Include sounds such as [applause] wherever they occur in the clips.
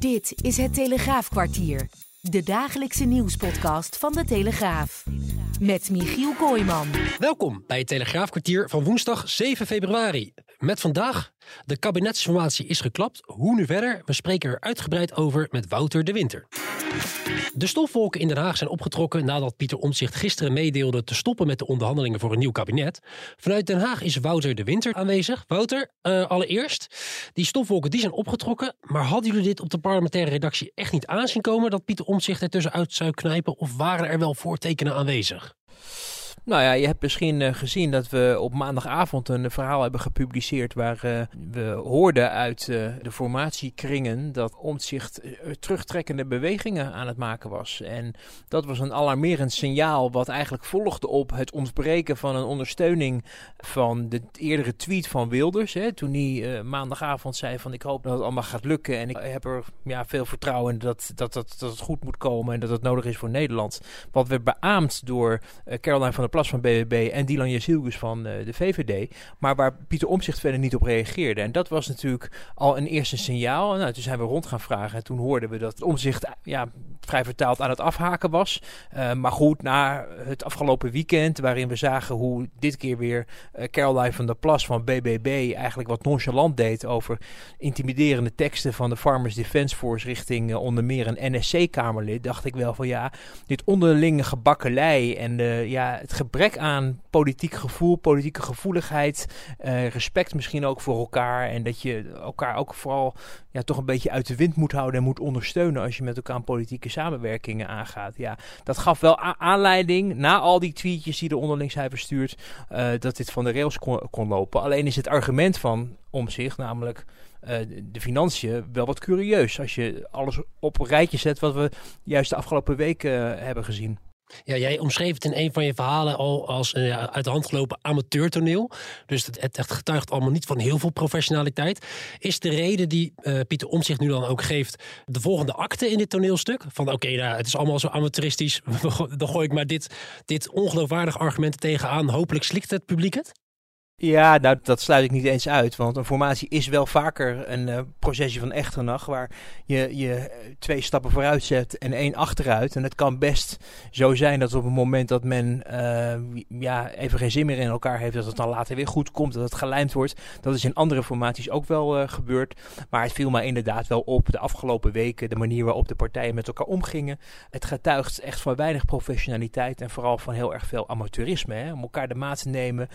Dit is het Telegraafkwartier, de dagelijkse nieuwspodcast van de Telegraaf. Met Michiel Kooijman. Welkom bij het Telegraafkwartier van woensdag 7 februari. Met vandaag, de kabinetsformatie is geklapt. Hoe nu verder? We spreken er uitgebreid over met Wouter de Winter. De stofwolken in Den Haag zijn opgetrokken nadat Pieter Omtzigt gisteren meedeelde te stoppen met de onderhandelingen voor een nieuw kabinet. Vanuit Den Haag is Wouter de Winter aanwezig. Wouter, uh, allereerst, die stofwolken die zijn opgetrokken, maar hadden jullie dit op de parlementaire redactie echt niet aanzien komen dat Pieter Omtzigt er tussenuit zou knijpen of waren er wel voortekenen aanwezig? Nou ja, je hebt misschien uh, gezien dat we op maandagavond een verhaal hebben gepubliceerd waar uh, we hoorden uit uh, de formatiekringen dat Omtzigt terugtrekkende bewegingen aan het maken was. En dat was een alarmerend signaal wat eigenlijk volgde op het ontbreken van een ondersteuning van de eerdere tweet van Wilders. Hè, toen hij maandagavond zei van ik hoop dat het allemaal gaat lukken en ik heb er ja, veel vertrouwen in dat, dat, dat, dat het goed moet komen en dat het nodig is voor Nederland. Wat werd beaamd door Caroline van der Plas van BBB en Dylan Jezielgus van uh, de VVD. Maar waar Pieter Omzicht verder niet op reageerde. En dat was natuurlijk al een eerste signaal. Nou, toen zijn we rond gaan vragen en toen hoorden we dat Omzicht ja, vrij vertaald aan het afhaken was. Uh, maar goed, na het afgelopen weekend, waarin we zagen hoe dit keer weer uh, Caroline van der Plas van BBB eigenlijk wat nonchalant deed over intimiderende teksten van de Farmers Defence Force richting onder meer een NSC-Kamerlid, dacht ik wel van ja, dit onderlinge gebakkelei en ja, het gebrek aan politiek gevoel, politieke gevoeligheid, uh, respect misschien ook voor elkaar. En dat je elkaar ook vooral ja, toch een beetje uit de wind moet houden en moet ondersteunen als je met elkaar politieke samenwerkingen aangaat. Ja, dat gaf wel aanleiding, na al die tweetjes die de onderling zijn verstuurd, uh, dat dit van de rails kon, lopen. Alleen is het argument van om zich, namelijk uh, de financiën, wel wat curieus. Als je alles op een rijtje zet wat we juist de afgelopen weken hebben gezien. Ja, jij omschreef het in een van je verhalen al als een uit de hand gelopen amateurtoneel. Dus het, het, getuigt allemaal niet van heel veel professionaliteit. Is de reden die uh, Pieter Omtzigt nu dan ook geeft de volgende acte in dit toneelstuk? Van oké, nou, het is allemaal zo amateuristisch. [laughs] dan gooi ik maar dit, dit ongeloofwaardig argument tegenaan. Hopelijk slikt het publiek het? Ja, nou, dat sluit ik niet eens uit. Want een formatie is wel vaker een uh, processie van echternacht. Waar je, je twee stappen vooruit zet en één achteruit. En het kan best zo zijn dat op het moment dat men uh, ja, even geen zin meer in elkaar heeft. Dat het dan later weer goed komt. Dat het gelijmd wordt. Dat is in andere formaties ook wel uh, gebeurd. Maar het viel mij inderdaad wel op de afgelopen weken. De manier waarop de partijen met elkaar omgingen. Het getuigt echt van weinig professionaliteit. En vooral van heel erg veel amateurisme. Hè? Om elkaar de maat te nemen.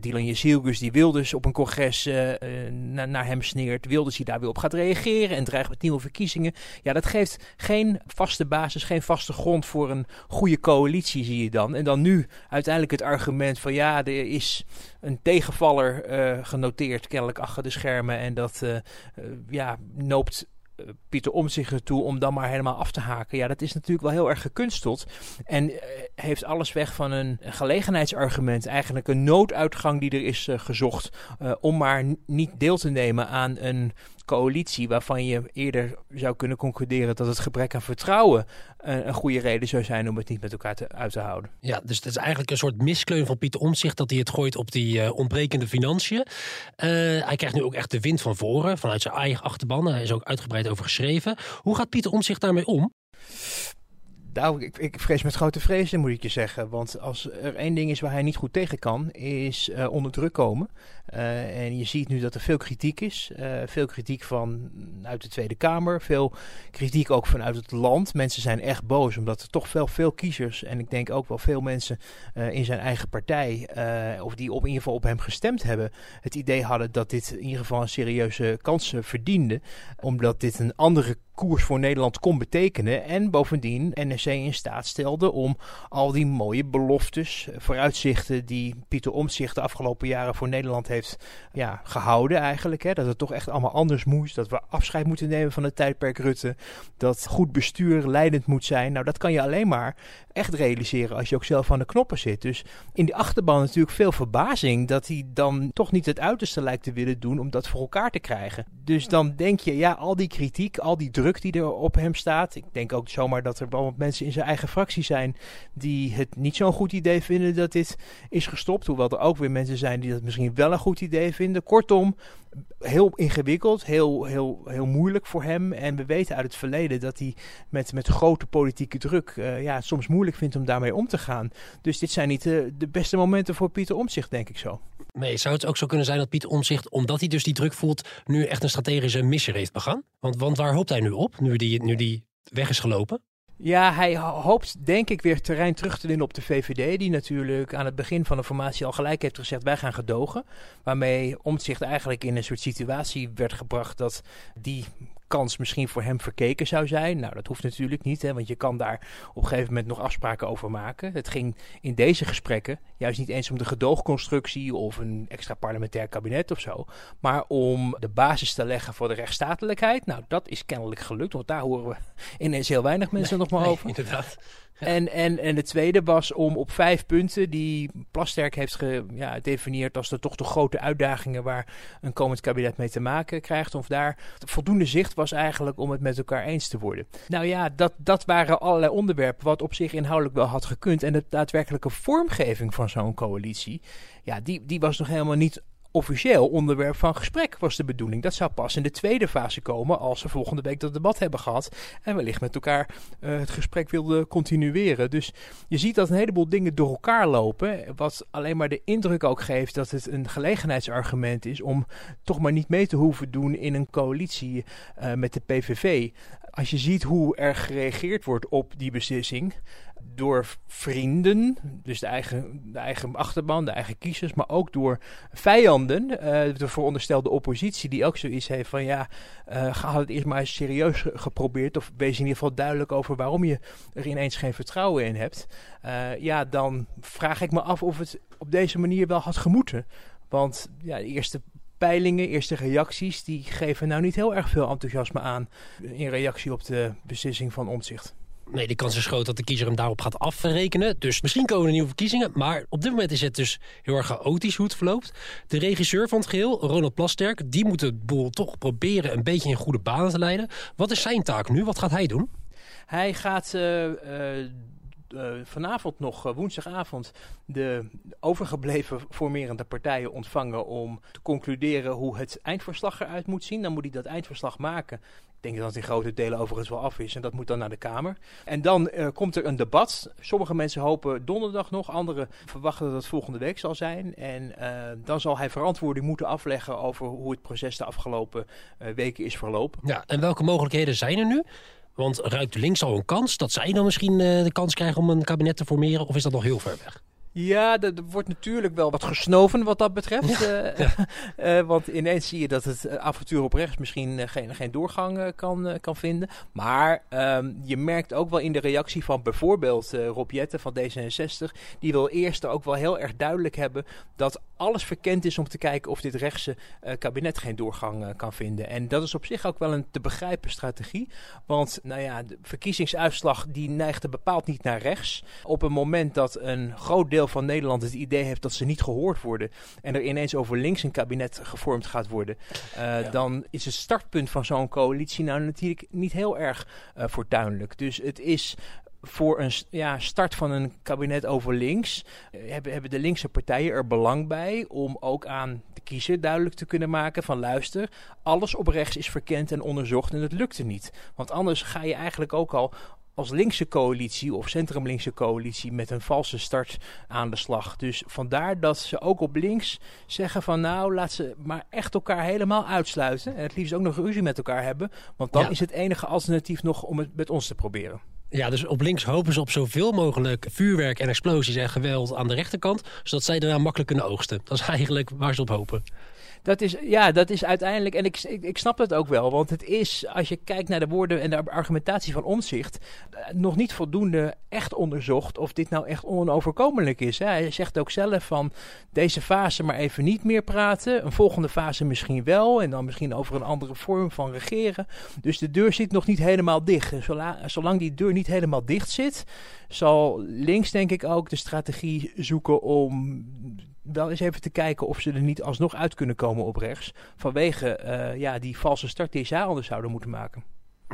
Dylan je Zielgus die Wilders op een congres uh, na, naar hem sneert. Wilders die daar weer op gaat reageren en dreigt met nieuwe verkiezingen. Ja, dat geeft geen vaste basis, geen vaste grond voor een goede coalitie, zie je dan. En dan nu uiteindelijk het argument van ja, er is een tegenvaller uh, genoteerd, kennelijk achter de schermen. En dat ja, noopt Pieter Omtzigt ertoe om dan maar helemaal af te haken. Ja, dat is natuurlijk wel heel erg gekunsteld. En uh, heeft alles weg van een gelegenheidsargument. Eigenlijk een nooduitgang die er is uh, gezocht. Om maar niet deel te nemen aan een coalitie waarvan je eerder zou kunnen concluderen dat het gebrek aan vertrouwen een, een goede reden zou zijn om het niet met elkaar te, uit te houden. Ja, dus het is eigenlijk een soort miskleun van Pieter Omtzigt dat hij het gooit op die uh, ontbrekende financiën. Uh, hij krijgt nu ook echt de wind van voren vanuit zijn eigen achterban. Hij is ook uitgebreid over geschreven. Hoe gaat Pieter Omtzigt daarmee om? Nou, ik, ik, vrees met grote vrezen, moet ik je zeggen. Want als er één ding is waar hij niet goed tegen kan, is uh, onder druk komen. Uh, en je ziet nu dat er veel kritiek is. Uh, veel kritiek van uit de Tweede Kamer. Veel kritiek ook vanuit het land. Mensen zijn echt boos, omdat er toch veel, veel kiezers, en ik denk ook wel veel mensen in zijn eigen partij, of die op in ieder geval op hem gestemd hebben, het idee hadden dat dit in ieder geval een serieuze kans verdiende. Omdat dit een andere koers voor Nederland kon betekenen. En bovendien NRC in staat stelde om al die mooie beloftes, vooruitzichten die Pieter Omtzigt de afgelopen jaren voor Nederland heeft ja, gehouden eigenlijk. Hè. Dat het toch echt allemaal anders moest. Dat we afscheid moeten nemen van het tijdperk Rutte. Dat goed bestuur leidend moet zijn. Nou, dat kan je alleen maar echt realiseren als je ook zelf aan de knoppen zit. Dus in die achterban natuurlijk veel verbazing dat hij dan toch niet het uiterste lijkt te willen doen om dat voor elkaar te krijgen. Dus dan denk je, ja, al die kritiek, al die druk druk die er op hem staat. Ik denk ook zomaar dat er wel mensen in zijn eigen fractie zijn die het niet zo'n goed idee vinden dat dit is gestopt. Hoewel er ook weer mensen zijn die dat misschien wel een goed idee vinden. Kortom, heel ingewikkeld, heel, heel, heel moeilijk voor hem. En we weten uit het verleden dat hij met, met grote politieke druk uh, ja, soms moeilijk vindt om daarmee om te gaan. Dus dit zijn niet de, de beste momenten voor Pieter Omzicht, denk ik zo. Nee, zou het ook zo kunnen zijn dat Pieter Omzicht, omdat hij dus die druk voelt, nu echt een strategische missie heeft begaan? Want, want waar hoopt hij nu op, nu die, nu die weg is gelopen? Ja, hij hoopt denk ik weer terrein terug te winnen op de VVD. Die natuurlijk aan het begin van de formatie al gelijk heeft gezegd wij gaan gedogen. Waarmee Omtzigt eigenlijk in een soort situatie werd gebracht dat die kans misschien voor hem verkeken zou zijn. Nou, dat hoeft natuurlijk niet, hè, want je kan daar op een gegeven moment nog afspraken over maken. Het ging in deze gesprekken juist niet eens om de gedoogconstructie of een extra parlementair kabinet of zo, maar om de basis te leggen voor de rechtsstatelijkheid. Nou, dat is kennelijk gelukt, want daar horen we [laughs] ineens heel weinig mensen nog maar over. Inderdaad. En, en, en het tweede was om op vijf punten die Plasterk heeft gedefinieerd als de toch de grote uitdagingen waar een komend kabinet mee te maken krijgt. Of daar voldoende zicht was eigenlijk om het met elkaar eens te worden. Nou ja, dat, dat waren allerlei onderwerpen wat op zich inhoudelijk wel had gekund. En de daadwerkelijke vormgeving van zo'n coalitie, ja, die, die was nog helemaal niet officieel onderwerp van gesprek was de bedoeling. Dat zou pas in de tweede fase komen als ze volgende week dat debat hebben gehad en wellicht met elkaar uh, het gesprek wilden continueren. Dus je ziet dat een heleboel dingen door elkaar lopen, wat alleen maar de indruk ook geeft dat het een gelegenheidsargument is om toch maar niet mee te hoeven doen in een coalitie uh, met de PVV. Als je ziet hoe er gereageerd wordt op die beslissing, door vrienden, dus de eigen, de eigen achterban, de eigen kiezers, maar ook door vijanden, uh, de veronderstelde oppositie, die ook zoiets heeft van ja, uh, het eerst maar eens serieus geprobeerd, of wees in ieder geval duidelijk over waarom je er ineens geen vertrouwen in hebt. Uh, ja, dan vraag ik me af of het op deze manier wel had gemoeten. Want ja, de eerste peilingen, eerste reacties, die geven nou niet heel erg veel enthousiasme aan in reactie op de beslissing van omzicht. Nee, de kans is groot dat de kiezer hem daarop gaat afrekenen. Dus misschien komen er nieuwe verkiezingen. Maar op dit moment is het dus heel erg chaotisch hoe het verloopt. De regisseur van het geheel, Ronald Plasterk, die moet de boel toch proberen een beetje in goede banen te leiden. Wat is zijn taak nu? Wat gaat hij doen? Hij gaat uh, uh, uh, vanavond nog, woensdagavond, de overgebleven formerende partijen ontvangen om te concluderen hoe het eindverslag eruit moet zien. Dan moet hij dat eindverslag maken ik denk dat het in grote delen overigens wel af is. En dat moet dan naar de Kamer. En dan uh, komt er een debat. Sommige mensen hopen donderdag nog. Anderen verwachten dat het volgende week zal zijn. En uh, dan zal hij verantwoording moeten afleggen over hoe het proces de afgelopen uh, weken is verlopen. Ja, en welke mogelijkheden zijn er nu? Want ruikt links al een kans dat zij dan misschien de kans krijgen om een kabinet te formeren? Of is dat nog heel ver weg? Ja, er wordt natuurlijk wel wat gesnoven wat dat betreft. Ja. Uh, uh, [laughs] want ineens zie je dat het eh, avontuur op rechts misschien geen, geen doorgang kan, kan vinden. Maar um, je merkt ook wel in de reactie van bijvoorbeeld Rob Jetten van D66... die wil eerst ook wel heel erg duidelijk hebben dat alles verkend is om te kijken of dit rechtse kabinet geen doorgang kan vinden. En dat is op zich ook wel een te begrijpen strategie. Want nou ja, de verkiezingsuitslag die neigde bepaald niet naar rechts. Op een moment dat een groot deel van Nederland het idee heeft dat ze niet gehoord worden en er ineens over links een kabinet gevormd gaat worden, uh, ja. dan is het startpunt van zo'n coalitie nou natuurlijk niet heel erg uh, fortuinlijk. Dus het is voor een ja, start van een kabinet over links uh, hebben, hebben de linkse partijen er belang bij om ook aan de kiezer duidelijk te kunnen maken van luister, alles op rechts is verkend en onderzocht en het lukte niet. Want anders ga je eigenlijk ook al als linkse coalitie of centrumlinkse coalitie met een valse start aan de slag. Dus vandaar dat ze ook op links zeggen van nou laat ze maar echt elkaar helemaal uitsluiten. En het liefst ook nog ruzie met elkaar hebben. Want dan ja. is het enige alternatief nog om het met ons te proberen. Ja, dus op links hopen ze op zoveel mogelijk vuurwerk en explosies en geweld aan de rechterkant. Zodat zij daarna makkelijk kunnen oogsten. Dat is eigenlijk waar ze op hopen dat is, ja, dat is uiteindelijk, en ik, ik, snap dat ook wel, want het is, als je kijkt naar de woorden en de argumentatie van omzicht, nog niet voldoende echt onderzocht of dit nou echt onoverkomelijk is. Hij zegt ook zelf van deze fase maar even niet meer praten, een volgende fase misschien wel, en dan misschien over een andere vorm van regeren. Dus de deur zit nog niet helemaal dicht. Zolang die deur niet helemaal dicht zit, zal links denk ik ook de strategie zoeken om wel eens even te kijken of ze er niet alsnog uit kunnen komen op rechts. Vanwege uh, ja, die valse start die zij anders zouden moeten maken.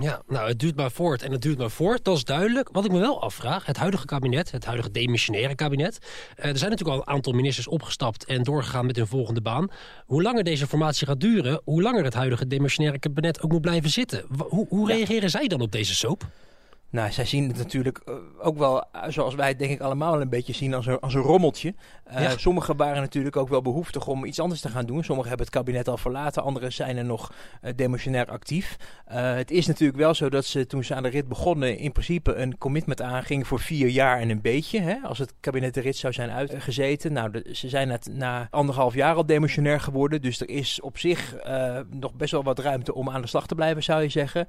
Ja, nou, het duurt maar voort en het duurt maar voort. Dat is duidelijk. Wat ik me wel afvraag, het huidige kabinet, het huidige demissionaire kabinet. Eh, er zijn natuurlijk al een aantal ministers opgestapt en doorgegaan met hun volgende baan. Hoe langer deze formatie gaat duren, hoe langer het huidige demissionaire kabinet ook moet blijven zitten. hoe, hoe reageren zij dan op deze soap? Nou, zij zien het natuurlijk eh, ook wel, eh, zoals wij het denk ik allemaal een beetje zien, als een, als een rommeltje. Uh, Sommigen waren natuurlijk ook wel behoeftig om iets anders te gaan doen. Sommigen hebben het kabinet al verlaten, anderen zijn er nog uh, demissionair actief. het is natuurlijk wel zo dat ze toen ze aan de rit begonnen in principe een commitment aangingen voor vier jaar en een beetje. Hè, als het kabinet de rit zou zijn uitgezeten. Nou, ze zijn net na anderhalf jaar al demissionair geworden. Dus er is op zich nog best wel wat ruimte om aan de slag te blijven, zou je zeggen.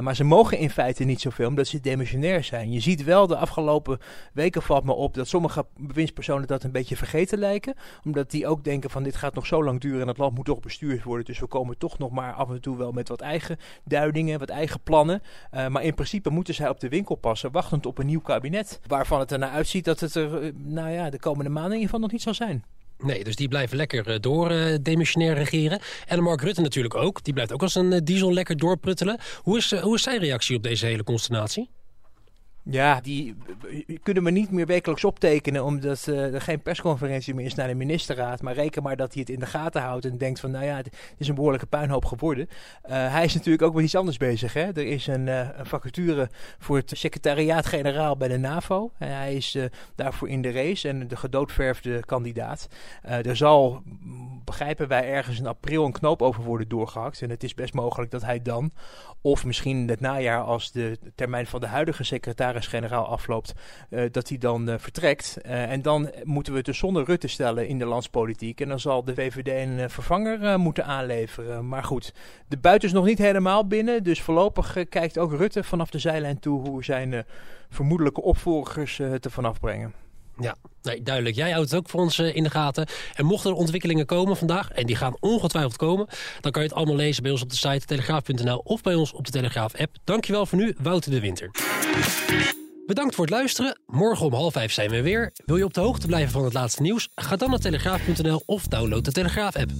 maar ze mogen in feite niet zoveel, omdat ze demissionair zijn. Je ziet wel de afgelopen weken valt me op dat sommige bewindspersonen dat een beetje vergeten lijken. Omdat die ook denken van dit gaat nog zo lang duren en het land moet toch bestuurd worden. Dus we komen toch nog maar af en toe wel met wat eigen duidingen, wat eigen plannen. Uh, maar in principe moeten zij op de winkel passen, wachtend op een nieuw kabinet. Waarvan het ernaar uitziet dat het er uh, nou ja, de komende maanden in ieder geval nog niet zal zijn. Nee, dus die blijven lekker uh, door demissionair regeren. En Mark Rutte natuurlijk ook. Die blijft ook als een diesel lekker doorpruttelen. Hoe is, hoe is zijn reactie op deze hele consternatie? Ja, die kunnen we niet meer wekelijks optekenen omdat uh, er geen persconferentie meer is naar de ministerraad. Maar reken maar dat hij het in de gaten houdt en denkt van nou ja, het is een behoorlijke puinhoop geworden. Hij is natuurlijk ook met iets anders bezig. Hè? Er is een, een vacature voor het secretariaat-generaal bij de NAVO. En hij is daarvoor in de race en de gedoodverfde kandidaat. er zal, begrijpen wij, ergens in april een knoop over worden doorgehakt. En het is best mogelijk dat hij dan, of misschien het najaar als de termijn van de huidige secretaris secretaris-generaal afloopt, uh, dat hij dan uh, vertrekt. Uh, en dan moeten we het dus zonder Rutte stellen in de landspolitiek. En dan zal de VVD een vervanger moeten aanleveren. Maar goed, de buiten is nog niet helemaal binnen. Dus voorlopig kijkt ook Rutte vanaf de zijlijn toe hoe zijn vermoedelijke opvolgers het er vanaf brengen. Ja, nee, duidelijk. Jij houdt het ook voor ons in de gaten. En mochten er ontwikkelingen komen vandaag, en die gaan ongetwijfeld komen... dan kan je het allemaal lezen bij ons op de site telegraaf.nl of bij ons op de Telegraaf-app. Dankjewel voor nu, Wouter de Winter. Bedankt voor het luisteren. Morgen om half vijf zijn we weer. Wil je op de hoogte blijven van het laatste nieuws? Ga dan naar telegraaf.nl of download de Telegraaf-app.